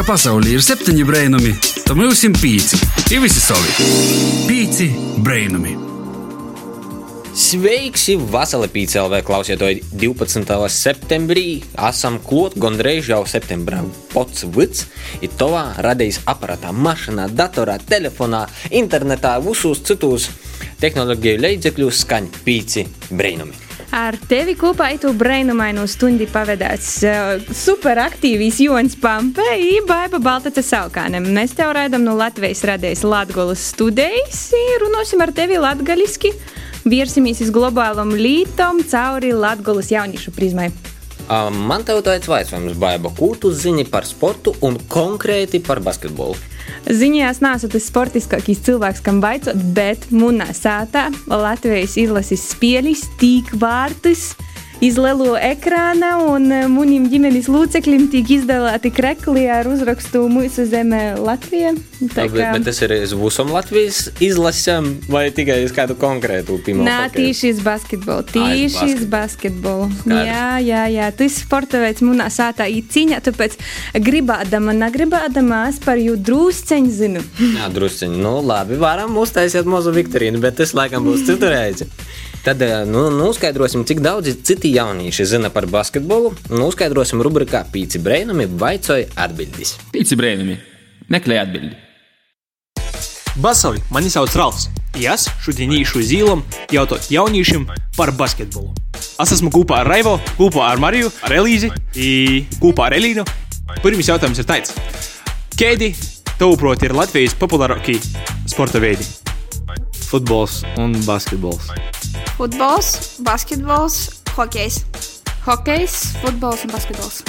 ka pasaulē ir septiņi brainami, tad mums ir pieci. Ir visi savi. Pieci brainami. Sveiki, Vasarā PCLV klausītāji 12. septembrī. Esam klāt gandrīz jau septembrā. Pots vids ir tovā radījis aparātā, mašīnā, datorā, telefonā, internetā, visos citos tehnoloģiju līdzekļos skaņ pīci brīnumi. Ar tevi kopā itu brainumainu stundi pavadāts uh, superaktīvīs Jonas Pampe un Baiba Baltaca Saukāne. Mēs tev raidam no Latvijas radējas Latgolas studijas un runāsim ar tevi latgaliski. Viersimies uz globālam lītam cauri Latgolas jauniešu prizmai. Man te tāds jautājums, Baiba, ko tu zini par sportu un konkrēti par basketbolu? Ziņās neesmu tas sportiskākais cilvēks, kam baicot, bet munā sātā Latvijas izlases spēļas, tīk vārtus iz lielo ekrāna, un munim ģimenes locekļiem tiek izdalīti krekli ar uzrakstu Mūsu zeme Latvija. Tā kā... bet, bet tas ir uz visam Latvijas izlasēm vai tikai uz kādu konkrētu piemēru? Nē, tieši uz basketbolu. Tieši uz basketbolu. Jā, jā, jā. Tas sporta veids munā sātā ir cīņā, tāpēc gribādama, negribādama, es par jū drusceņu zinu. Jā, drusceņu. Nu, labi, varam uztaisīt mazu Viktorīnu, bet tas laikam būs citu reizi. Tad nu, noskaidrosim, cik daudz citi jaunieši zina par basketbolu. Noskaidrosim rubrikā Pīci Brēnumi vaicoja atbildes. Pīci Brēnumi meklē atbildi. Basavi, mani sauc Ralfs. Es šodien īšu zīlam jautāt jauniešiem par basketbolu. Es esmu kopā ar Raivo, kopā ar Mariju, ar Elīzi, kopā ar Elīnu. Pirmais jautājums ir tāds: Kādi, tavuprāt, ir Latvijas populārākie sporta veidi? Futbols un basketbols. Futbols, basketbols, hokejs. Hokejs, futbols un basketbols.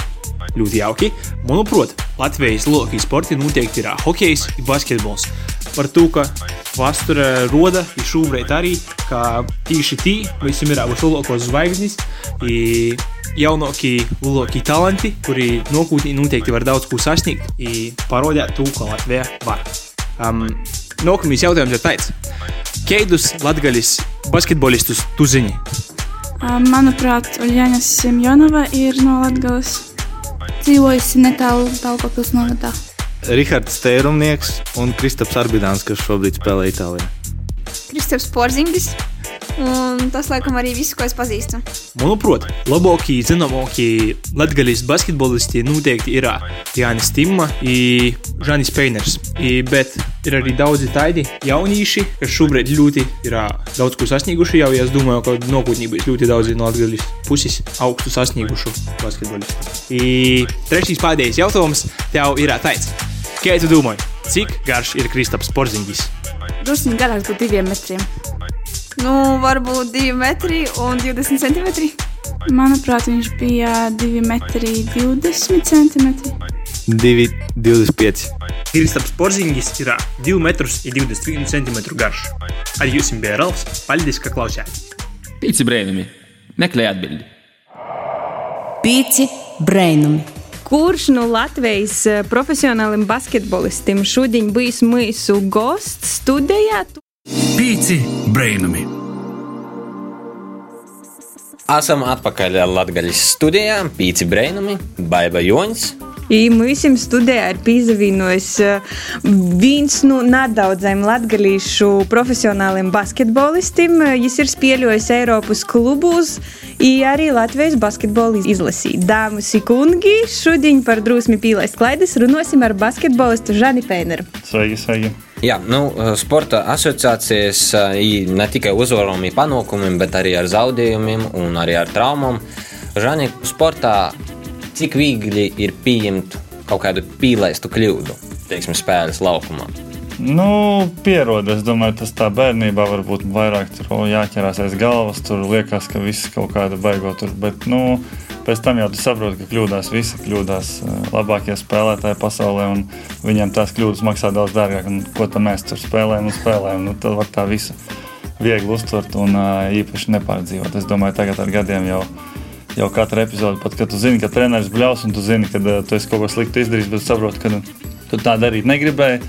Ļoti jauki. Manuprāt, Latvijas lokī sporti noteikti ir hokejs un basketbols. Par to, ka vēsture roda ir šobrīd arī, ka tieši tī visam ir abas lielākās zvaigznes. Jaunākie, lielākie talanti, kuri nākotnē noteikti var daudz ko sasniegt, parādīt to, ka Latvija var. Um, Nākamais jautājums ir tāds: Kādus latgaļus basketbolistus tu zini? Manuprāt, Uljāna Simjonova ir no Latgales. Dzīvojusi netālu Daugavpils novadā. Rihards Tērumnieks un Kristaps Arbidāns, kas šobrīd spēlē Itālijā. Kristaps Porzingis. Un tas, laikam, arī viss, ko es pazīstu. Manuprāt, labākie, zināmākie latgaļas basketbolisti noteikti ir Jānis Timma un Žanis Peiners. I, bet ir arī daudzi tādi jaunieši, kas šobrīd ļoti ir daudz ko sasnieguši. Jau ja es domāju, ka nākotnē būs ļoti daudz no latgaļas puses augstu sasniegušu basketbolistu. I, trešais pēdējais jautājums tev ir tāds. Kā tu domā, cik garš ir Kristaps Porzingis? Drusku garāks par diviem metriem. Nu, varbūt 2 metri un 20 centimetri. Manuprāt, viņš bija 2 metri 20 centimetri. 2,25. Kristaps Porzingis ir 2 metrus un 21 centimetru garš. Ar jums bija Ralfs. Paldies, ka klausījāties. Pīci Brēnumi meklē atbildi. Pīci Brēnumi. Kurš no Latvijas profesionāliem basketbolistiem šodien bijis mūsu gosts studijā? Pīci Brēnumi. Esam atpakaļ Latvijas studijā, Pīci Brēnumi, Baiva Joņs. I mums studijā ir pievienojis viens no nedaudziem latviešu profesionāliem basketbolistiem. Viņš ir spēlējis Eiropas klubos, arī Latvijas basketbola izlasī. Dāmas un kungi, šodien par drusmi pīlais klaides runāsim ar basketbolistu Žani Peineru. Sveiki, sveiki! Jā, nu, sporta asociācijas ne tikai uzvarām, panākumiem, bet arī ar zaudējumiem un arī ar traumām. Žani, sportā cik viegli ir pieņemt kaut kādu pīlaistu kļūdu, teiksim, spēles laukumā? Nu, pierod, es domāju, tas tā bērnībā varbūt vairāk tur jāķerās aiz galvas, tur liekas, ka viss kaut kāda baigot tur, bet, nu, pēc tam jau tu saproti, ka kļūdās visi, kļūdās labākie spēlētāji pasaulē, un viņiem tās kļūdas maksā daudz dārgāk, un ko tam mēs tur spēlējam un spēlējam, nu, tad var tā visu viegli uztvert un īpaši nepārdzīvot. Es domāju, tagad ar gadiem jau jau katru epizodi, pat kad tu zini, ka treneris bļaus un tu zini, ka uh, tu esi kaut ko sliktu izdarījis, bet saproti, ka tu tā darīt negribēji.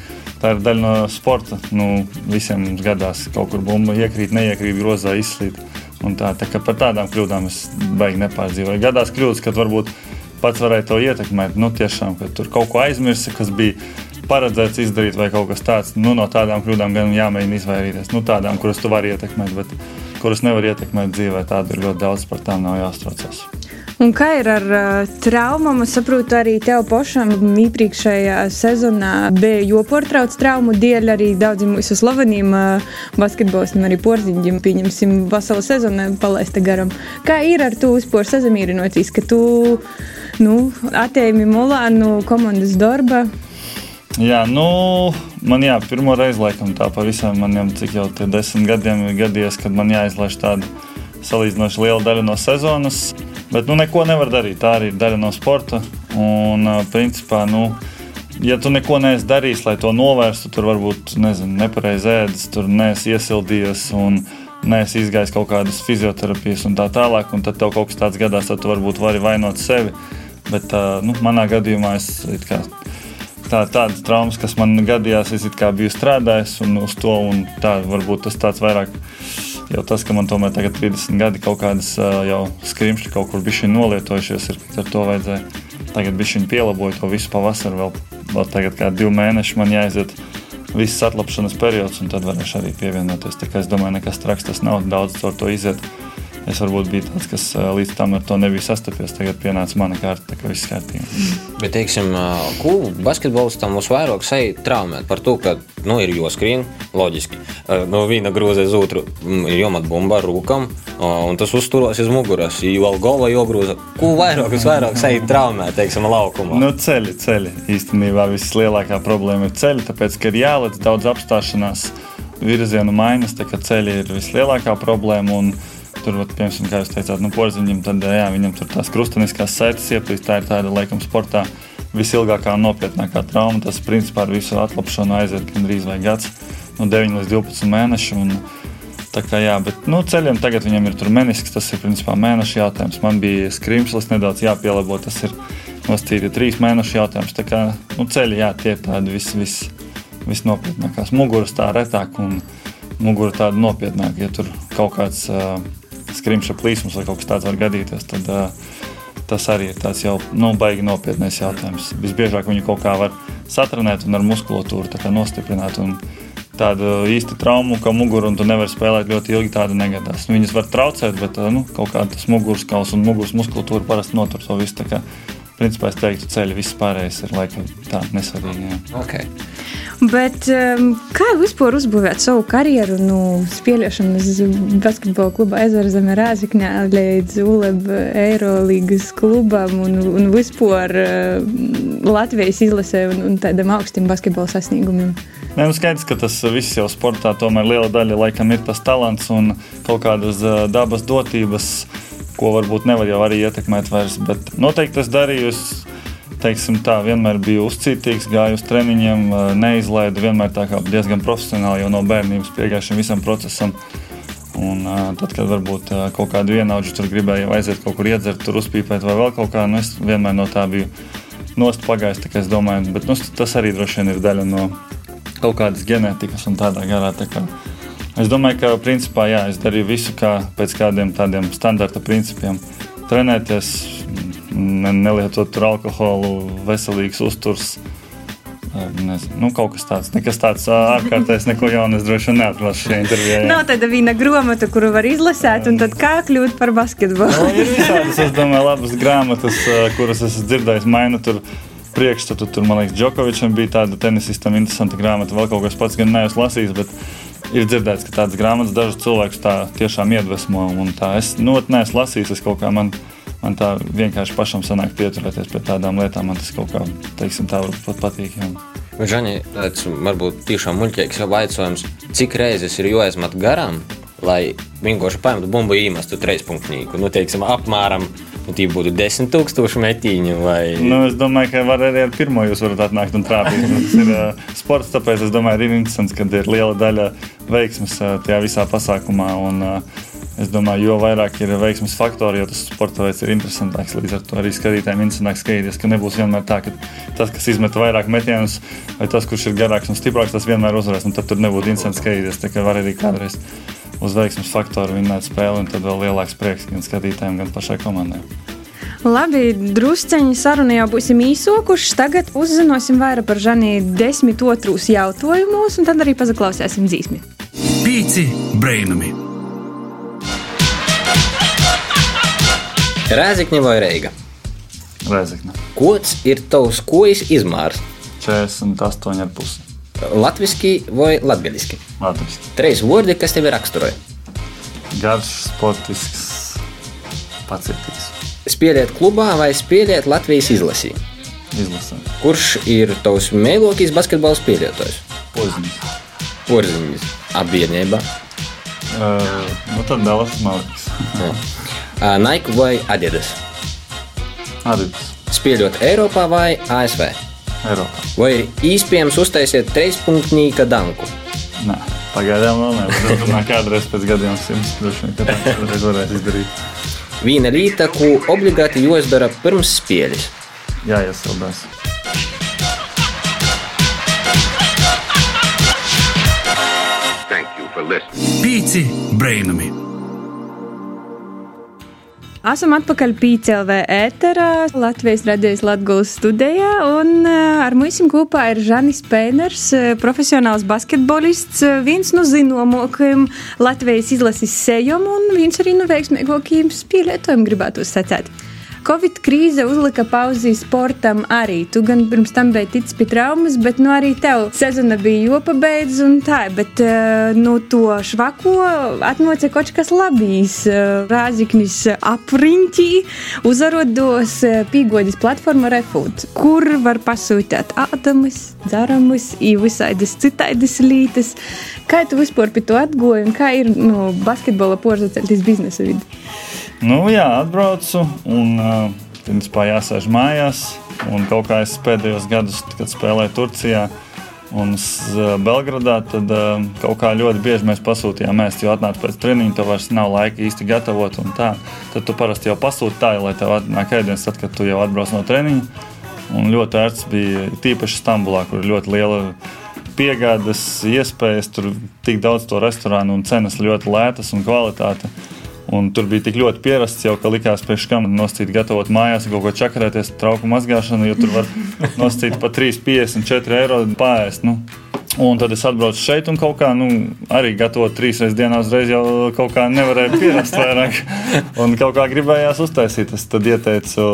Tā ir daļa no sporta. Nu, visiem mums gadās kaut kur bumba iekrīt, neiekrīt, grozā izslīd. Un tā, tā par tādām kļūdām es baigi nepārdzīvoju. Gadās kļūdas, kad varbūt pats varēja to ietekmēt. Nu, tiešām, ka tur kaut ko aizmirsi, kas bija paredzēts izdarīt, vai kaut kas tāds. Nu, no tādām kļūdām gan jāmēģina izvairīties. Nu, tādām, kuras tu vari ietekmēt, bet kuras nevar ietekmēt dzīvē, tādu ir ļoti daudz, par tām nav jāstraucās. Un kā ir ar uh, traumām? Es saprotu, arī tev pašam iepriekšējā sezonā bija joportrauc traumu dēļ arī daudziem mūsu slaveniem uh, basketbolistiem, arī porziņģiem, pieņemsim, veselu sezonu palaista garam. Kā ir ar to vispār sazamīrinoties, ka tu nu, attēmi Mulānu komandas darba? Jā, nu, man jā, pirmo reizi laikam tā pavisam maniem, cik jau tie desmit gadiem ir gadījies, kad man jāizlaiž tāda salīdzinoši liela daļa no sezonas. Bet nu, neko nevar darīt. Tā arī ir daļa no sporta. Un, principā, nu, ja tu neko neesi darījis, lai to novērstu, tur varbūt nepareizi ēdis, tur neesi iesildījies un neesi izgājis kaut kādas fizioterapijas un tā tālāk. Un tad tev kaut kas tāds gadās, tad tu varbūt vari vainot sevi. Bet nu, manā gadījumā es kā, tā, tādas traumas, kas man gadījās, es biju strādājis un uz to. Un tā, varbūt tas tāds vairāk jau tas, ka man tomēr tagad 30 gadi kaut kādas jau skrimšļi kaut kur bija nolietojušies, ir, ar to vajadzēja. Tagad bija viņa pielaboja to visu pavasaru, vēl, vēl tagad kā divi mēneši man jāiziet viss atlapšanas periods, un tad varēšu arī pievienoties. Tā kā es domāju, nekas traks tas nav, daudz caur to iziet. Es varbūt biju tāds, kas līdz tam ar to nebija sastapies. Tagad pienāca mana kārta, tā kā viss kārtībā. Bet, teiksim, ko basketbolistam mums vairāk sajūt traumēt par to, ka nu, ir joskrien, loģiski. No viena grūza uz otru ir jomat bumba ar rūkam, un tas uzturos uz muguras. Jo gola jogrūza. Ko vairāk, kas vairāk sajūt traumēt, teiksim, laukumā? Nu, ceļi, ceļi. Īstenībā vislielākā problēma ir ceļi, tāpēc, ka ir jāliec daudz apstāšanās virzienu maiņas, tā kā ceļi ir vislielākā problēma. Un, Tur, vat, piemēram, kā jūs teicāt, nu, porziņam, tad jā, viņam tur tās krustveida saites ieplīst. Tā ir tāda, laikam, sportā visilgākā un nopietnākā trauma. Tas, principā, ar visu atlapšanu aiziet gandrīz vai gads, no 9 līdz 12 mēnešiem. Tā kā jā, bet nu, ceļiem tagad viņam ir menisks, tas ir principā mēneša jautājums. Man bija skrimslis nedaudz jāpielabo, tas ir nosacīti trīs mēnešu jautājums. Tā kā nu, ceļi, jā, tie ir tādi vis, vis, visnopietnākās. Muguras tā retāk un mugura tāda nopietnāka. Ja tur kaut kāds uh, skrimša plīsums vai kaut kas tāds var gadīties, tad tas arī ir tāds jau nu, baigi nopietnēs jautājums. Visbiežāk viņu kaut kā var satrenēt un ar muskulatūru nostiprināt. Un, Tādu īstu traumu, kā mugura, un tu nevari spēlēt ļoti ilgi. Tāda negadās. Viņas var traucēt, bet nu, kaut kāda muguras kausa un muguras muskulatūra parasti notur to visu. Principā es teiktu, ceļi viss pārējais ir laikam tā nesvarīgi. Jā. Okay. Bet um, kā vispār uzbūvēt savu karjeru no nu, spēlēšanas basketbola kluba Ezerzeme Rāzikņā līdz ULEB Eirolīgas klubam un, un vispār uh, Latvijas izlasē un, un tādam augstiem basketbola sasniegumiem? Nē, nu skaidrs, ka tas viss jau sportā tomēr liela daļa laikam ir tas talants un kaut kādas uh, dabas dotības, ko varbūt nevar jau arī ietekmēt vairs, bet noteikti tas darījusi teiksim, tā, vienmēr biju uzcītīgs, gāju uz treniņiem, neizlaidu. Vienmēr tā kā diezgan profesionāli jau no bērnības piegāju šim visam procesam. Un, tad, kad varbūt kaut kādu vienaudžu tur gribēju aiziet kaut kur iedzert, tur uzpīpēt vai vēl kaut kā, nu, es vienmēr no tā biju nost pagājis. Es domāju, bet nu, tas arī droši vien ir daļa no kaut kādas ģenētikas un tādā garā. Tā kā, es domāju, ka principā jā, es darīju visu kā pēc kādiem tādiem standarta principiem. Trenēties, nelietot alkoholu, veselīgs uzturs. Nezinu, nu, kaut kas tāds, nekas tāds ārkārtējs, neko jaunu es droši vien neatklāšu šajā intervijā. Jā. Nav tāda viena grāmata, kuru var izlasīt, un tad kā kļūt par basketbolu. no, nu, ir visādas, es domāju, labas grāmatas, kuras esmu dzirdējis, maina tur priekšstatu. Tur, man liekas, Džokovičam bija tāda tenisistam interesanta grāmata, vēl kaut kas pats gan neesmu lasījis, bet ir dzirdēts, ka tādas grāmatas dažus cilvēkus tā tiešām iedvesmo. Es nu, neesmu lasījis, es kaut kā man man tā vienkārši pašam sanāk pieturēties pie tādām lietām. Man tas kaut kā, teiksim, tā pat patīk. Jā. Žani, tāds varbūt tiešām muļķīgs jautājums, cik reizes ir jāizmet garām, lai vienkārši paņemtu bumbu īmestu trīspunktnīku. Nu, teiksim, apmēram nu, tie būtu desmit tūkstoši metiņu. Vai... Nu, es domāju, ka var arī ar pirmo jūs varat atnākt un trāpīt. Tas ir uh, sports, tāpēc es domāju, ir interesants, ka ir liela daļa veiksmes uh, tajā visā pasākumā. Un, uh, Es domāju, jo vairāk ir veiksmes faktori, jo tas sporta veids ir interesantāks. Līdz ar to arī skatītājiem interesantāk skatīties, ka nebūs vienmēr tā, ka tas, kas izmet vairāk metienus, vai tas, kurš ir garāks un stiprāks, tas vienmēr uzvarēs. Tad tur nebūtu interesanti skatīties. Tā kā var arī kādreiz uz veiksmes faktoru vinnēt spēli, un tad vēl lielāks prieks gan skatītājiem, gan pašai komandai. Labi, drusceņi saruna jau būsim īsokuši. Tagad uzzināsim vairāk par Žanī desmit otrūs jautājumus, un tad arī pazaklausīsim dzīsmi. Pīci brainami! Rēzikņa vai Reiga? Reizekne. Kods ir tavs kojas izmērs? 48,5. Latviski vai latgaliski? Latvijas. Trīs vārdi, kas tevi raksturoja. Garš, sportisks, pacietīgs. Spēlēt klubā vai spēlēt Latvijas izlasī? Izlasē. Kurš ir tavs mīļākais basketbola spēlētājs? Poziņš. Porziņš, apvienība, Uh, nu tad Dallas Mārcis. Nike vai Adidas? Adidas. Spēlēt Eiropā vai ASV? Eiropā. Vai ir iespējams uztaisīt trīspunktnīka danku? Nē, pagaidām vēl nē. bet domāju, kādreiz pēc gadiem simts droši vien, ka tā kādreiz varēs izdarīt. Viena lieta, ko obligāti jāizdara pirms spēles. Jā, iesildās. Pīci brainami! Esam atpakaļ PCLV ēterā, Latvijas radijas Latvijas studijā, un ā, ar mums kopā ir Žanis Pēners, ā, profesionāls basketbolists, ā, viens no zināmākajiem Latvijas izlases sejom un viens arī no veiksmīgākajiem spēlētājiem, gribētu sacīt. Covid krīze uzlika pauzi sportam arī. Tu gan pirms tam biji ticis pie traumas, bet nu arī tev sezona bija jopabeidz un tā. Bet eh, no to švako atmoca kaut kas labīs. Eh, Rāziknis apriņķī uzarodos eh, pīgodis platforma Refood, kur var pasūtīt ādamus, dzeramus, visādas citaidas lītas. Kā tu vispār pie to atgoji un kā ir no basketbola porcelāna biznesa vidi? Nu, jā, atbraucu un uh, principā jāsēž mājās. Un kaut kā es pēdējos gados, kad spēlēju Turcijā un s- Belgradā, tad uh, kaut kā ļoti bieži mēs pasūtījām mēst, jo atnāca pēc treniņa, tev vairs nav laika īsti gatavot un tā. Tad tu parasti jau pasūti tā, lai tev atnāk ēdiens, tad, kad tu jau atbrauc no treniņa. Un ļoti ērts bija tīpaši Stambulā, kur ir ļoti liela piegādes iespējas. Tur tik daudz to restorānu un cenas ļoti lētas un kvalitāte. Un tur bija tik ļoti pierasts, jau, ka likās, priekš kam noscīt, gatavot mājās, kaut ko čakarēties, trauku mazgāšanu, jo tur var noscīt pa 3,54 eiro pāriest. Nu. Un tad es atbraucu šeit, un kaut kā nu, arī gatavot trīs reizes dienā, uzreiz jau kaut kā nevarēja pierast vairāk. Un kaut kā gribējās uztaisīt. Es tad ieteicu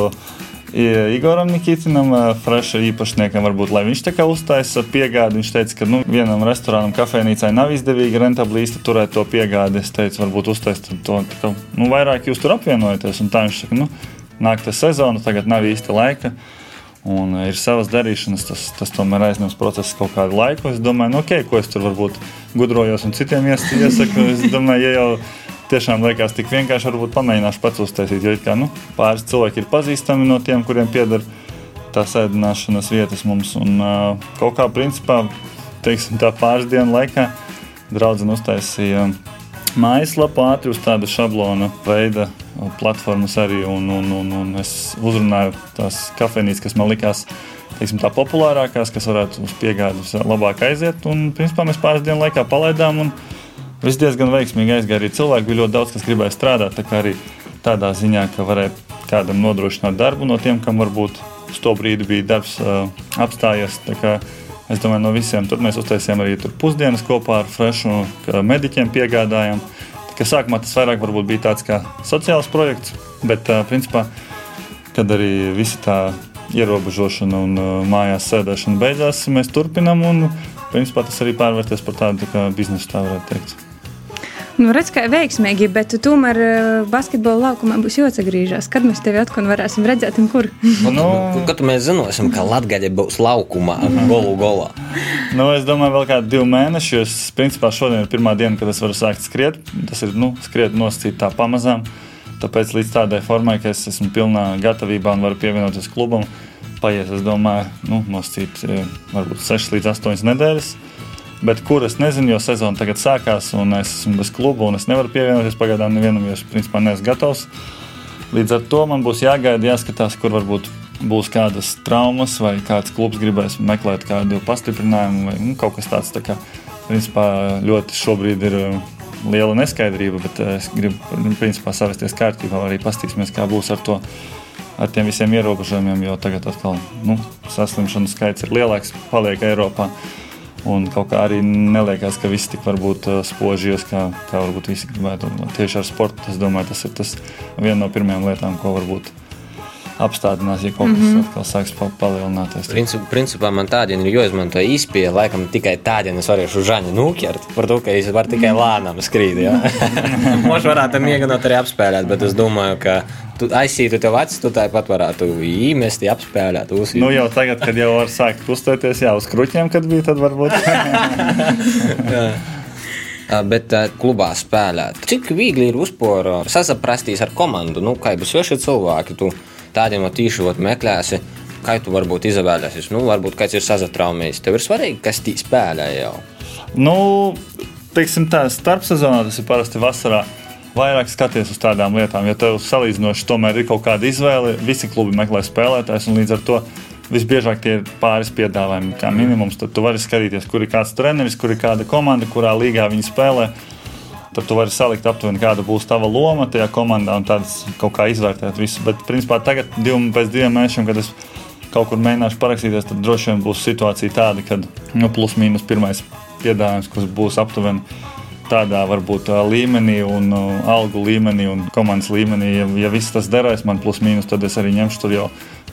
Igoram Nikitinam, ā, freša īpašniekam, varbūt, lai viņš tā kā uztaisa piegādi. Viņš teica, ka nu, vienam restorānam, kafejnīcai nav izdevīgi rentabli īsti turēt to piegādi. Es teicu, varbūt uztaisīt to, kā, nu, vairāk jūs tur apvienojaties. Un tā viņš saka, nu, nāk tā sezona, tagad nav īsti laika. Un ir savas darīšanas, tas, tas tomēr aizņems procesā kaut kādu laiku. Es domāju, nu, ok, ko es tur varbūt gudrojos un citiem ies- iesaku. Es domāju, ja jau tiešām liekas tik vienkārši, varbūt pamēģināšu pats uztaisīt. Jo kā, nu, pāris cilvēki ir pazīstami no tiem, kuriem pieder tās ēdināšanas vietas mums. Un uh, kaut kā principā, teiksim, tā pāris dienu laikā draudzene uztaisīja mājaslapu ātri uz tāda šablona veida platformas arī. Un, un, un, un es uzrunāju tās kafejnīcas, kas man likās teiksim, tā populārākās, kas varētu uz piegādes labāk aiziet. Un principā mēs pāris dienu laikā palaidām. un Viss diezgan veiksmīgi aizgāja. Arī cilvēki bija ļoti daudz, kas gribēja strādāt. Tā kā arī tādā ziņā, ka varēja kādam nodrošināt darbu no tiem, kam varbūt uz to brīdi bija darbs uh, apstājies. Es domāju, no visiem. Tad mēs uztaisījām arī pusdienas kopā ar Frešu, mediķiem piegādājām. Tā kā Sākumā tas vairāk bija tāds kā sociāls projekts, bet uh, principā, kad arī visa tā ierobežošana un uh, mājās sēdēšana beidzās, mēs turpinām un principā tas arī pārvērties par tādu tā kā biznesu, tā varētu teikt. Nu, redz, kā veiksmīgi, bet tomēr eh, basketbola laukumā būs jāatgriežas. Kad mēs tevi atkal varēsim redzēt, un kur? Nu, kad mēs zināsim, ka Latvija būs laukumā, golu golā. Nu, es domāju, vēl kādi divi mēneši. jo Es, principā, šodien ir pirmā diena, kad es varu sākt skriet. Tas ir nu, skriet nosacīt tā pamazām. Tāpēc līdz tādai formai, ka es esmu pilnā gatavībā un varu pievienoties klubam, paies, es domāju, nu, nosacīt eh, varbūt 6 līdz 8 nedēļas. Bet kur es nezinu, jo sezona tagad sākās, un es esmu bez kluba, un es nevaru pievienoties pagaidām nevienam, jo es principā neesmu gatavs. Līdz ar to man būs jāgaida, jāskatās, kur varbūt būs kādas traumas, vai kāds klubs gribēs meklēt kādu pastiprinājumu, vai nu, kaut kas tāds. Tā kā, principā, ļoti šobrīd ir uh, liela neskaidrība, bet uh, es gribu, nu, principā, savesties kārtībā, arī pastīsimies, kā būs ar to. Ar tiem visiem ierobežojumiem, jo tagad atkal nu, saslimšanu skaits ir lielāks, paliek Eiropā. Un kaut kā arī neliekas, ka viss tik varbūt uh, spožies, kā, kā varbūt visi gribētu. Un Tieši ar sportu es domāju, tas ir tas viena no pirmajām lietām, ko varbūt apstādinās, ja kaut kas mm -hmm. atkal sāks pa- palielināties. Princip, principā man tādien ir jāizmanto īspēja, laikam tikai tādien es varēšu žaņu nūķert, par to, ka es varu tikai lānām skrīt. Ja? Možda varētu mēģināt arī apspēlēt, bet es domāju, ka tu aizsītu tev acis, tu tāpat varētu īmest, apspēlēt. Uzsīt. Nu, jau tagad, kad jau var sākt kustēties, jā, uz kruķiem, kad bija, tad varbūt. Bet ā, klubā spēlēt. Cik viegli ir uzpūra sasaprastīs ar komandu? Nu, kā jau sveši cilvēki, tu tādiem jau tīši meklēsi. Kā tu varbūt izvēlēsies? Nu, varbūt kāds ir sazatraumējis. Tev ir svarīgi, kas tī spēlē jau. nu, teiksim tā, starpsezonā tas ir parasti vasarā. Vairāk skaties uz tādām lietām, jo tev salīdzinoši tomēr ir kaut kāda izvēle. Visi klubi meklē spēlētājus, un līdz ar to visbiežāk tie ir pāris piedāvājumi, kā minimums. Tad tu vari skatīties, kur ir kāds treneris, kur ir kāda komanda, kurā līgā viņi spēlē. Tad tu vari salikt aptuveni, kāda būs tava loma tajā komandā un tādas kaut kā izvērtēt visu. Bet, principā, tagad, div, pēc diviem mēnešiem, kad es kaut kur mēģināšu parakstīties, tad droši vien būs situācija tāda, ka nu, plus mīnus pirmais piedāvājums, kas būs aptuveni tādā varbūt līmenī, un algu līmenī un komandas līmenī. Ja, ja viss tas derēs man plus mīnus, tad es arī ņemšu tur jau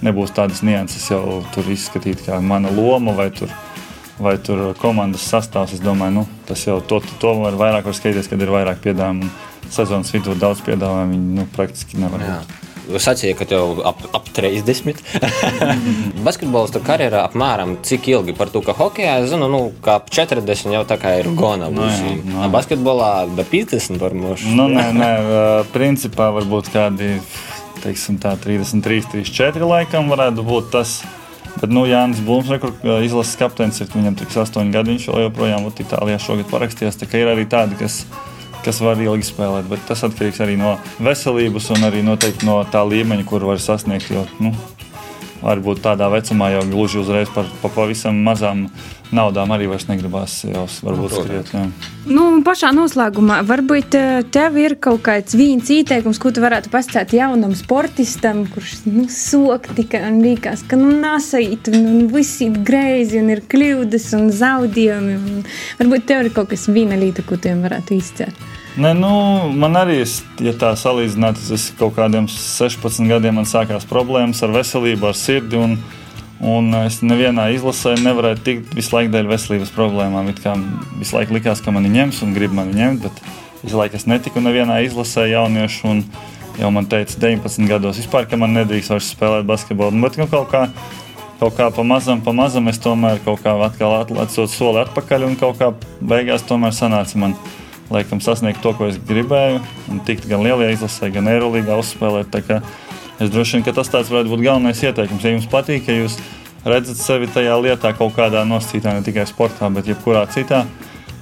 nebūs tādas nianses jau tur izskatīt kā mana loma vai tur. Vai tur komandas sastāvs, es domāju, nu, tas jau to, to var vairāk var skatīties, kad ir vairāk piedāvājumu. Sezonas vidū daudz piedāvājumu, viņi nu, praktiski nevar Jā. būt. Jūs sacījāt, ka tev ap, ap 30. Basketbolista karjerā apmēram cik ilgi par to, ka hokeja, es zinu, nu, ka ap 40 jau tā kā ir gona. Nu jā, būs. nu basketbolā da 50 var mūžu. Nu, nē, nē, principā varbūt kādi teiksim, tā, 33, 34 laikam varētu būt tas. Bet, nu, Jānis Blūms, re, kur ā, izlases kapteinis, ir viņam tikai 8 gadi. Viņš joprojām Itālijā šogad parakstījās. Tā kā ir arī tādi, kas, kas var ilgi spēlēt. Bet tas atkarīgs arī no veselības un arī noteikti no tā līmeņa, kur var sasniegt. Jo, nu, varbūt tādā vecumā jau gluži uzreiz par, par pavisam mazām naudām arī vairs negribās jau varbūt skriet. jā. Nu, un pašā noslēgumā, varbūt eh, tev ir kaut kāds viens ieteikums, ko tu varētu pastāstīt jaunam sportistam, kurš nu, sok tikai un liekas, ka nu, nesait, un, un viss ir greizi, un ir kļūdas un zaudējumi. Varbūt tev ir kaut kas viena lieta, ko tiem varētu izcelt. Nē, nu, man arī, ja tā salīdzināt, tas ir kaut kādiem 16 gadiem, man sākās problēmas ar veselību, ar sirdi. Un, un es nevienā izlasē nevarēju tikt visu laiku dēļ veselības problēmām. It kā Visu laiku likās, ka mani ņems un grib mani ņemt, bet visu laiku es netiku nevienā izlasē jauniešu. Un jau man teica, 19 gados vispār, ka man nedrīkst vairs spēlēt basketbolu. Bet nu, kaut kā kaut kā pamazam, pamazam es tomēr kaut kā atkal atlecot soli atpakaļ, un kaut kā beigās tomēr sanāca man laikam sasniegt to, ko es gribēju, un tikt gan lielajā izlasē, gan Eirolandā uzspēlēt. Es droši vien, ka tas varētu būt galvenais ieteikums. Ja jums patīk, ja jūs redzat sevi tajā lietā kaut kādā nosacītā, ne tikai sportā, bet jebkurā citā,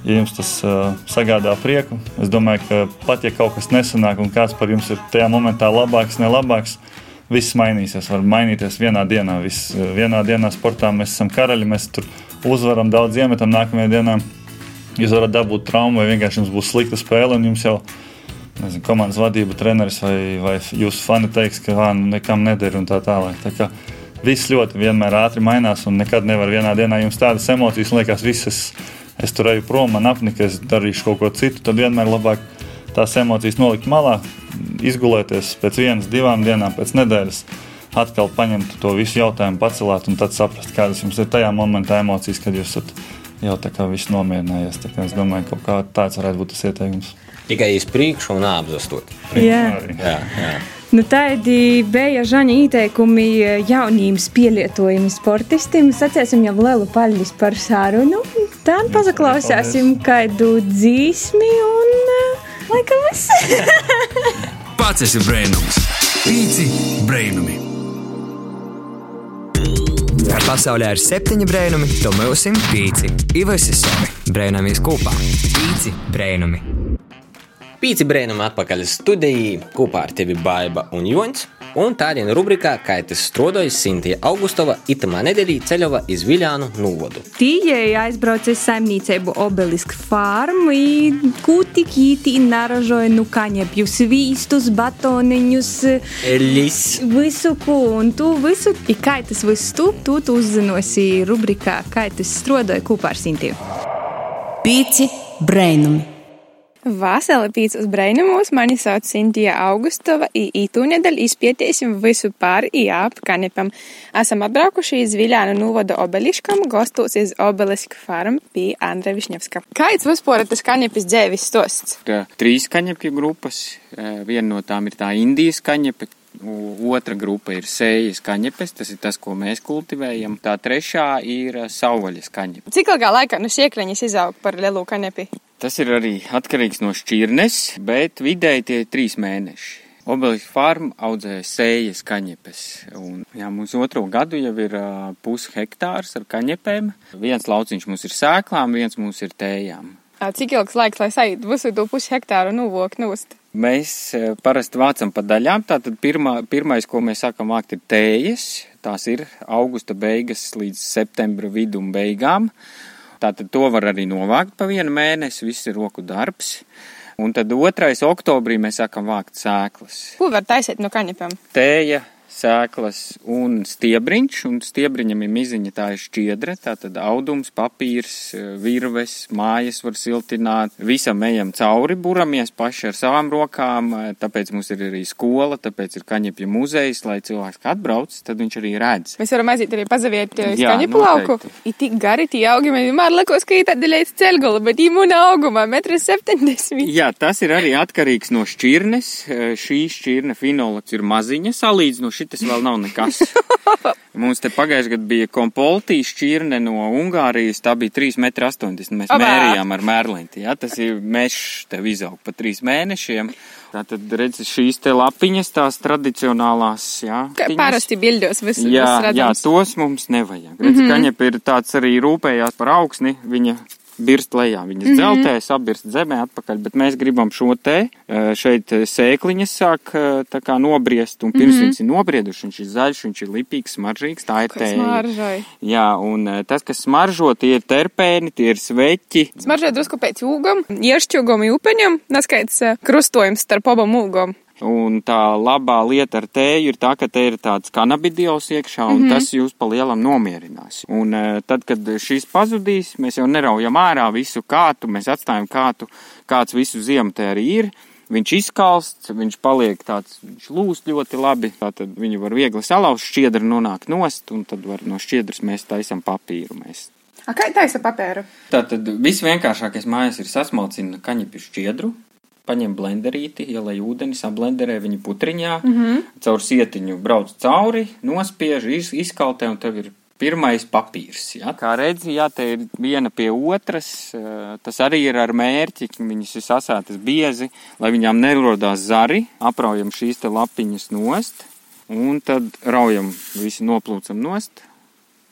ja jums tas uh, sagādā prieku, es domāju, ka pat ja kaut kas nesanāk un kāds par jums ir tajā momentā labāks, ne labāks, viss mainīsies. Var mainīties vienā dienā. Viss, vienā dienā sportā mēs esam karaļi, mēs tur uzvaram daudz, iemetam nākamajā dienā. Jūs varat dabūt traumu, vai vienkārši jums būs slikta spēle, un jums jau nezinu, komandas vadība, treneris vai, vai jūsu fani teiks, ka vā, nu, nekam neder un tā tālāk. Tā kā viss ļoti vienmēr ātri mainās, un nekad nevar vienā dienā jums tādas emocijas, liekas, viss es, es tur eju prom, man apnika, es darīšu kaut ko citu. Tad vienmēr labāk tās emocijas nolikt malā, izgulēties pēc vienas, divām dienām, pēc nedēļas. Atkal paņemt to visu jautājumu, pacelāt un tad saprast, kādas jums ir tajā momentā emocijas, kad jūs esat jau tā kā viss nomierinājies. Tā kā es domāju, ka kaut kā tāds varētu būt tas ieteikums. Tikai iz priekšu un apzastot. Jā. Jā, jā. Nu, tādi bija Žaņa ieteikumi jauniem pielietojumiem sportistiem. Sacēsim jau lielu paldies par sarunu. Tad pazaklausīsim kādu dzīsmi un eh, laikam viss. Pats esi brainums. Pīci brainumi. Pasaulē ir septiņi brainumi, to mūsim pīci. Ivers ir savi. Brainamies kopā. Pīci brainumi. Pīci brēnam atpakaļ studijā kopā ar tevi Baiba un Jons. Un tādien rubrikā, kā tas strodojas Sintīja Augustova, itamā nedēļā ceļova iz Viljānu nūvodu. Tījai aizbrauca saimniecību obelisk farmu, kūtik ītī naražoja nu kaņepju svīstus, batoniņus, Elis. visu ko, un tu visu, i kā tas viss tu, tu, tu uzzinosi rubrikā, kā tas strodoja kopā ar Sintiju. Pīci brainumi. Vasarā pīcis brainumos mani sauc Sintija Augustova, i ītūnedēļ izpētēsim visu pār i ap kanepam. Esam atbraukuši iz Viļānu nūvoda obeliškam, gostos iz obelisku farm pie Andra Višņevska. Kāds vispār tas kanepis dzēvis stosts? Ir trīs kaņepju grupas. Eh, Viena no tām ir tā Indijas kaņepe, u- otra grupa ir sējas kaņepes, tas ir tas, ko mēs kultivējam. Tā trešā ir eh, savvaļas kaņepe. Cik ilgā laikā nu siekleņas izaug par lielu kanepi? Tas ir arī atkarīgs no šķirnes, bet vidēji tie ir trīs mēneši. Obeliska farma audzē sējas kaņepes. Un, jā, mums otro gadu jau ir uh, pusi hektārs ar kaņepēm. Viens lauciņš mums ir sēklām, viens mums ir tējām. Cik ilgs laiks, lai saītu visu to pusi hektāru nuvok nūst? Mēs eh, parasti vācam pa daļām. Tātad pirmā, pirmais, ko mēs sākam vākt, ir tējas. Tās ir augusta beigas līdz septembra vidum beigām. Tātad to var arī novākt pa vienu mēnesi, viss ir roku darbs. Un tad otrais oktobrī mēs sākam vākt sēklas. Ko var taisīt no kanepam? Tēja, sēklas un stiebriņš, un stiebriņam ir miziņa tā ir šķiedra, tātad audums, papīrs, virves, mājas var siltināt, visam ejam cauri, buramies paši ar savām rokām, tāpēc mums ir arī skola, tāpēc ir kaņepja muzejs, lai cilvēks, kad atbrauc, tad viņš arī redz. Mēs varam aiziet arī pazaviet Jā, kaņepu lauku. Ir tik gari tie augi, man vienmēr likos, ka ir tādi līdz ceļgala, bet īmuna augumā metrs 70. Jā, tas ir arī atkarīgs no šķirnes. Šī šķirne finols ir maziņa, salīdzinoši šitas vēl nav nekas. Mums te pagājušajā gadā bija kompoltī šķirne no Ungārijas, tā bija 3,80 m. Mēs Abā. mērījām ar mērlinti. Jā, tas ir mežs tev izaug pa trīs mēnešiem. Tātad, redz, šīs te lapiņas, tās tradicionālās, jā. Tiņas. parasti bildos viss Jā, jā, tos mums nevajag. Redz, mm. -hmm. kaņep ir tāds arī rūpējās par augsni, viņa birst lejā, viņas mm. -hmm. dzeltē, sabirst zemē atpakaļ, bet mēs gribam šo te, eh, šeit eh, sēkliņas sāk eh, tā kā nobriest, un pirms mm. -hmm. viņas ir nobrieduši, viņš ir zaļš, viņš ir lipīgs, smaržīgs, tā ir tēja. smaržoja. Jā, un tas, kas smaržo, tie ir terpēni, tie ir sveķi. Smaržoja drusku pēc ūgam, iešķūgam upeņam, neskaits krustojums starp abam ūgam. Un tā labā lieta ar tēju ir tā, ka te ir tāds kanabidiols iekšā, un mm. -hmm. tas jūs pa lielam nomierinās. Un e, tad, kad šis pazudīs, mēs jau neraujam ārā visu kātu, mēs atstājam kātu, kāds visu ziemu te arī ir. Viņš izkalsts, viņš paliek tāds, viņš lūst ļoti labi, tātad viņu var viegli salauzt, šķiedra nonāk nost, un tad var no šķiedras mēs taisam papīru. Mēs. A, kā taisa papēru? Tātad visvienkāršākais mājās ir sasmalcina kaņepju šķiedru, paņem blenderīti, ielai ūdeni, sablenderē viņu putriņā, mm Mhm. -hmm. caur sietiņu brauc cauri, nospiež, iz, izkaltē un tev ir pirmais papīrs. Ja? Kā redzi, jā, te ir viena pie otras, eh, tas arī ir ar mērķi, ka viņas ir sasētas biezi, lai viņām nerodās zari, apraujam šīs te lapiņas nost, un tad raujam, visi noplūcam nost,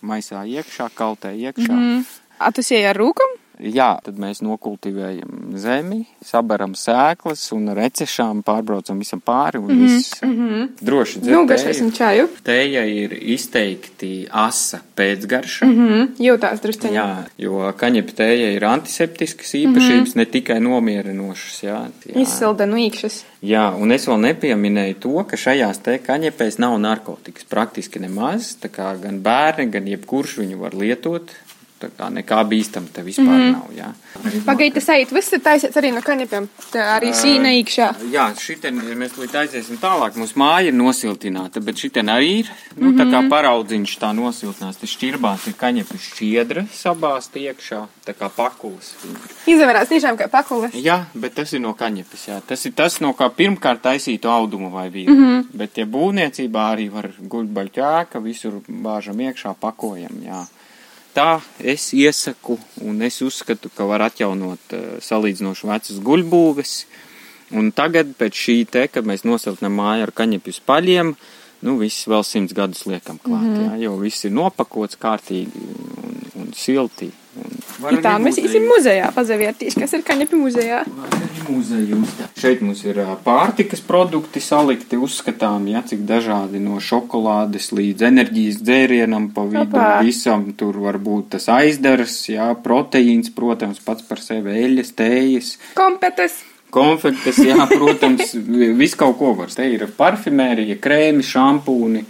maisā iekšā, kaltē iekšā. Mm. A, tu sieji ar rūkam? Jā, tad mēs nokultivējam zemi, sabaram sēklas un ar recešām pārbraucam visam pāri un Mhm, viss mhm. droši dzer Nu, tēju. garšosim čaju. Tēja ir izteikti asa pēcgarša. Mhm, jūtās drusceņi. Jā, jo kaņepē tēja ir antiseptiskas īpašības, Mhm. ne tikai nomierinošas. Jā, jā. Izsilda no īkšas. Jā, un es vēl nepieminēju to, ka šajās te kaņepēs nav narkotikas praktiski nemaz. Tā kā gan bērni, gan jebkurš viņu var lietot. Tā kā nekā bīstam te vispār mm. -hmm. nav. Jā. Pagaidi, tas eit, viss ir taisīts arī no kanepiem. Tā arī sīna īkšā. Jā, šitien mēs līdz aiziesim tālāk. Mūsu māja ir nosiltināta, bet šitien arī ir, nu, tā kā Mhm. paraudziņš tā nosiltinās. Tas šķirbās ir kaņepi šķiedra sabāzt iekšā, tā kā pakulis. Izavērās tiešām kā pakule. Jā, bet tas ir no kaņepes, jā. Tas ir tas, no kā pirmkārt taisītu audumu vai vīru. Mhm. Bet, ja būvniecībā arī var guļbaļu ķēka, visur bāžam iekšā, pakojam, jā. Tā es iesaku un es uzskatu, ka var atjaunot uh, salīdzinoši vecas guļbūves. Un tagad, pēc šī te, kad mēs nosiltinām māju ar kaņepju spaļiem, nu viss vēl simts gadus liekam klāt, mm. -hmm. jā, jo viss ir nopakots kārtīgi un, un silti. I tā mēs īsim muzejā, pazavērtīs, kas ir kaņepi muzejā. muzeja uzstā. Šeit mums ir pārtikas produkti salikti, uzskatām, ja, cik dažādi no šokolādes līdz enerģijas dzērienam pa vidu Opā. visam. Tur var būt tas aizdars, jā, proteīns, protams, pats par sevi eļas, tējas. Kompetes! Konfektes, jā, protams, viss kaut ko var. Te ir parfimērija, krēmi, šampūni,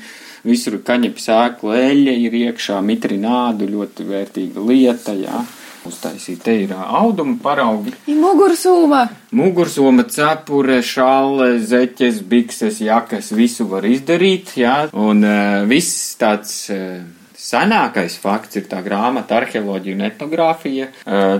visur kaņepes ēkla eļļa ir iekšā, mitrinādu, ļoti vērtīga lieta, jā. Uztaisīt, te ir auduma paraugi. Mugursūma! Mugursoma, cepure, šāle, zeķes, bikses, jakas, visu var izdarīt, jā. Un uh, viss tāds. Uh, Senākais fakts ir tā grāmata arheoloģija un etnogrāfija.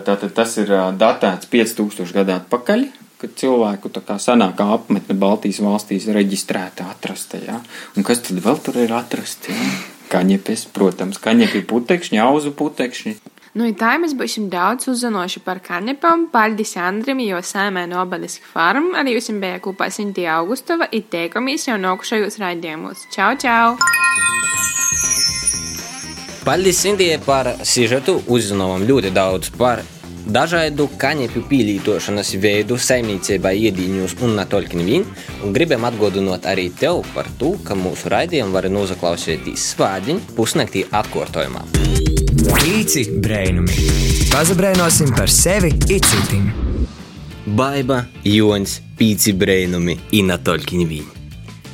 Tātad tas ir datēts 5000 gadu atpakaļ, kad cilvēku senākā apmetne Baltijas valstīs reģistrēta atrasta, jā. Un kas tad vēl tur ir atrasta, jā? Kaņepes, protams, kaņepi putekšņi, auzu putekšņi. Nu, tā mēs būsim daudz uzzinoši par kanepām. Paldies Andrim, jo sēmē no Obeliska farm. Arī jūs bija kopā Sintija Augustova. I teikamies jau nokušajos raidījumos. Čau, čau! Paldies Indijai par sižetu. Uzzinājām ļoti daudz par dažādu kaņepju pielietošanas veidu saimniecībā iedīņos un ne tikai vien. Un gribam atgādināt arī tev par to, ka mūsu raidījumu var noklausīties svādiņu pusnaktī atkārtojumā. Pīci brainumi. Pazabrainosim par sevi un citiem. Baiba, Jons, Pīci brēnumi tikai vien.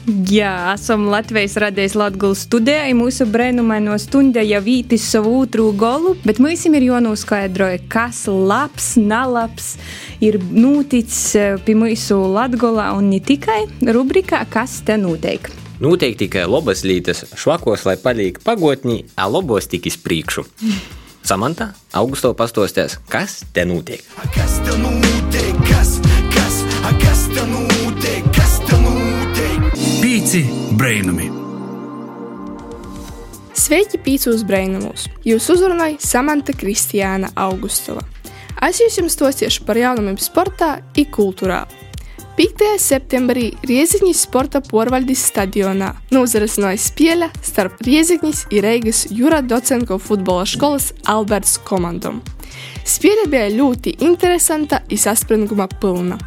Jā, esam Latvijas radījis Latvijas studijā. i Mūsu brēnumaino stunda jau vītis savu otru golu, bet mums ir jānoskaidro, kas labs, nalabs ir noticis eh, pie mūsu Latgolā un ne tikai rubrikā, kas te notiek. Noteikti tikai labas lietas, švakos, lai paliek pagotnī, a labos tik iz priekšu. Samantā, Augusto pastostēs, kas te notiek? Kas te notiek? Pīci brainami! Sveiki, pīcūs brainamos! Jūs uzrunāja Samanta Kristiāna Augustova. Es jums stostīšu par jaunumiem sportā un kultūrā. 5. septembrī Rieziņas sporta porvaldis stadionā nozarasināja spēle starp Rieziņas un Reigas Jura Docenko futbola skolas Alberts komandām. Spēle bija ļoti interesanta un saspringuma pilna.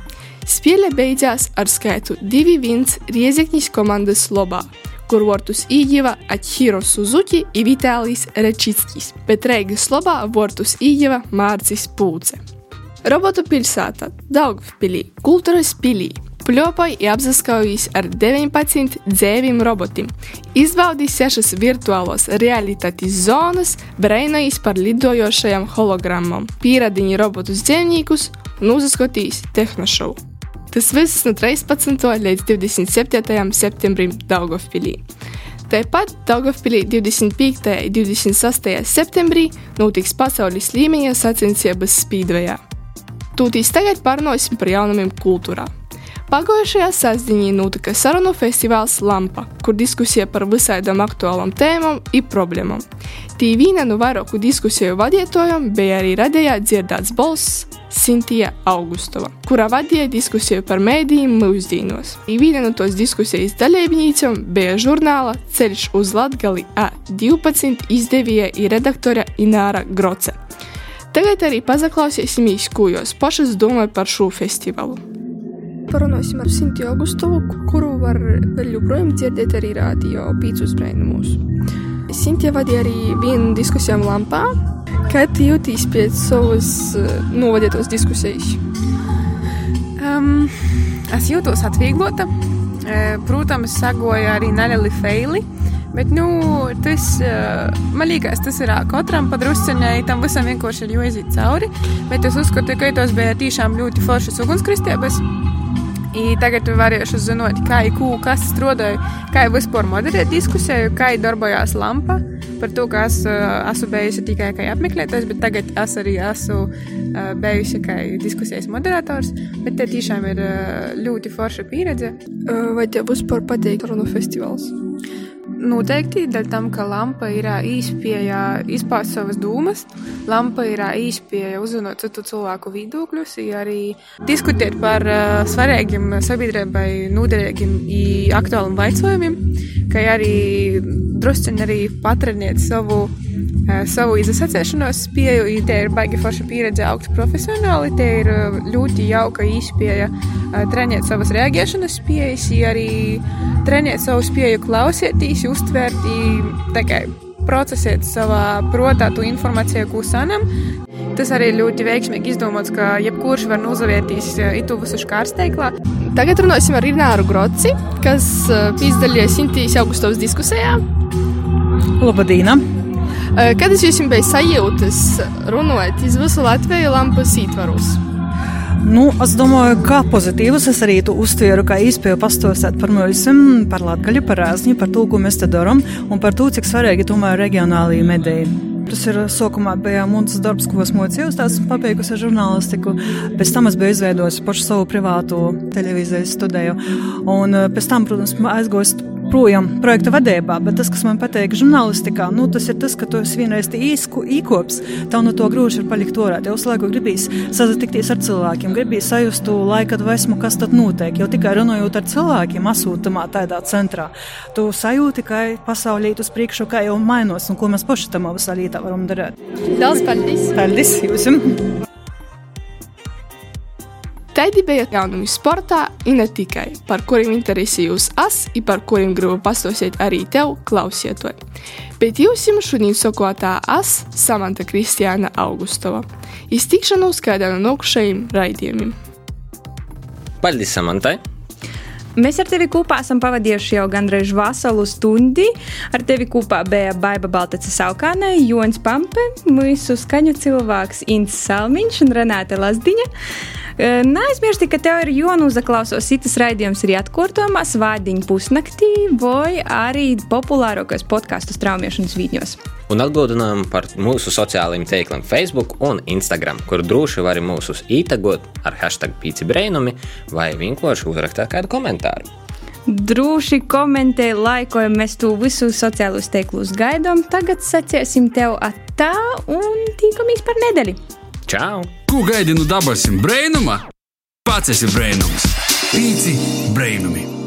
Spēle beidzās ar skaitu 2-1 Rieziņas komandas lobā, kur vārtus ieguva Atširo Suzuki un Vitālijs Rečickis, bet Reigas lobā vārtus ieguva Mārcis Pūce. Robotu pilsētā Daugpilī, kultūras pilī. Pļopoja ir apskaujis ar 19 dzīviem robotiem, izbaudījis sešas virtuālos realitātes zonas, breinojis par lidojošajām hologrammām, pierādījis robotus dzīvniekus un uzskatījis tehnošovu. Tas viss no 13. līdz 27. septembrim Daugpilī. Tāpat Daugpilī 25. un 26. septembrī notiks pasaules līmeņa sacensības Speedwayā. Tūtīs tagad parunāsim par jaunumiem kultūrā. Pagājušajā sastāvdaļā notika sarunu festivāls Lampa, kur diskusija par visādām aktuālām tēmām un problēmām. Tī viena no vairāku diskusiju vadītājiem bija arī radījā dzirdēts balss Sintija Augustova, kurā vadīja diskusiju par mēdījiem mūsdienos. I viena no tos diskusijas dalībniekiem bija žurnāla Ceļš uz Latgali A12 izdevīja un redaktore Ināra Groce. Tagad arī paklausīsimies, ko jūs pašas domājat par šo festivālu. Parunāsim ar Sinti Augustovu, kuru var vēl joprojām dzirdēt arī rādio pīcis brainumus. Sinti vadīja arī vienu diskusiju lampā. Kā tu jūties pēc savas novadītos diskusijas? Um, es jūtos atvieglota. Protams, sagoja arī nelieli feili. Bet, nu, tas, man liekas, tas ir katram padrusciņai, tam visam vienkārši ir jāiziet cauri. Bet es uzskatu, ka tos bija tiešām ļoti foršas ugunskristības. I tagad varēšu zināt, kā ir kūka, kas strādāja, kā ir vispār moderēt diskusiju, kā ir darbojās lampa. Par to, ka es uh, esmu bijusi tikai kā apmeklētājs, bet tagad es arī esmu uh, bijusi kā diskusijas moderators. Bet te tiešām ir uh, ļoti forša pieredze. Vai tev vispār patīk runu festivāls? Noteikti, dēļ tam, ka lampa ir īspēja izpaust savas domas, lampa ir īspēja uzzināt citu cilvēku viedokļus, arī diskutēt par svarīgiem sabiedrībai noderīgiem un aktuāliem jautājumiem, kā arī drusciņi arī patrenēt savu savu izsacēšanos spēju. Te ir baigi forša pieredze, augsta profesionāli. Te ir uh, ļoti jauka izpēja uh, trenēt savas reaģēšanas spējas, arī trenēt savu spēju klausīties, uztvert, tikai procesēt savā prātā to informāciju, ko sanam. Tas arī ir ļoti veiksmīgi izdomāts, ka jebkurš var uzavērties itu visu škārsteiklā. Tagad runāsim ar Ināru Groci, kas piedalījās Sintīs Augustovas diskusijā. Labadīna! Kad es jums biju sajūtas runājot iz visu Latviju lampas ītvarus? Nu, es domāju, kā pozitīvus es arī uztvēru, kā īspēju pastosēt par mums, par Latgaļu, par Rāzņu, par to, ko mēs te darām, un par to, cik svarīgi tomēr regionālajie mediji. Tas ir sākumā bija mans darbs, ko esmu mocījis, tās pabeigusi žurnālistiku. Pēc tam es biju izveidojis pašu savu privātu televīzijas studiju. Un pēc tam, protams, aizgojis projām projekta vadībā, bet tas, kas man patīk žurnālistikā, nu, tas ir tas, ka tu esi vienreiz īsku īkops, tev no to grūti ir palikt orā. Tev uz laiku gribīs sazatikties ar cilvēkiem, gribīs sajust to laika dvēsmu, kas tad notiek. Jau tikai runājot ar cilvēkiem, asūtamā tādā centrā, tu sajūti, ka pasaulē uz priekšu kā jau mainos un ko mēs paši tam visā lietā varam darīt. Daudz paldies! Paldies jums! Taidi bija jaunumi sportā, un ne tikai, par kuriem interesējos es, un par kuriem gribu pastāstīt arī tev, klausietoji. Bet jūs jums šodien sakotā es, Samanta Kristiāna Augustova, iztikšanos kādā no nākušajiem raidījumiem. Paldies, Samantai! Mēs ar tevi kopā esam pavadījuši jau gandrīz veselu stundi. Ar tevi kopā bija Baiva Baltaca Saukāne, Jons Pampe, mūsu skaņu cilvēks Inns Salmiņš un Renāte Lazdiņa. Neaizmirsti, ka tev ir jānoklausās citas raidījums, ir atkārtojumā svādiņu pusnaktī vai arī populārākos podkāstu straumēšanas vīņos. Un atgādinām par mūsu sociālajiem tīkliem Facebook un Instagram, kur droši var mūsu ītagot ar hashtag pīci brēnumi vai vienkārši uzrakstīt kādu komentāru. Droši komentē, laikojam, mēs to visu sociālos tīklus gaidām. Tagad saciesim tev atā un tīkamies par nedēļu. Čau! Ko gaidi no dabasim brēnuma? Pats esi brēnums! Pīci brēnumi!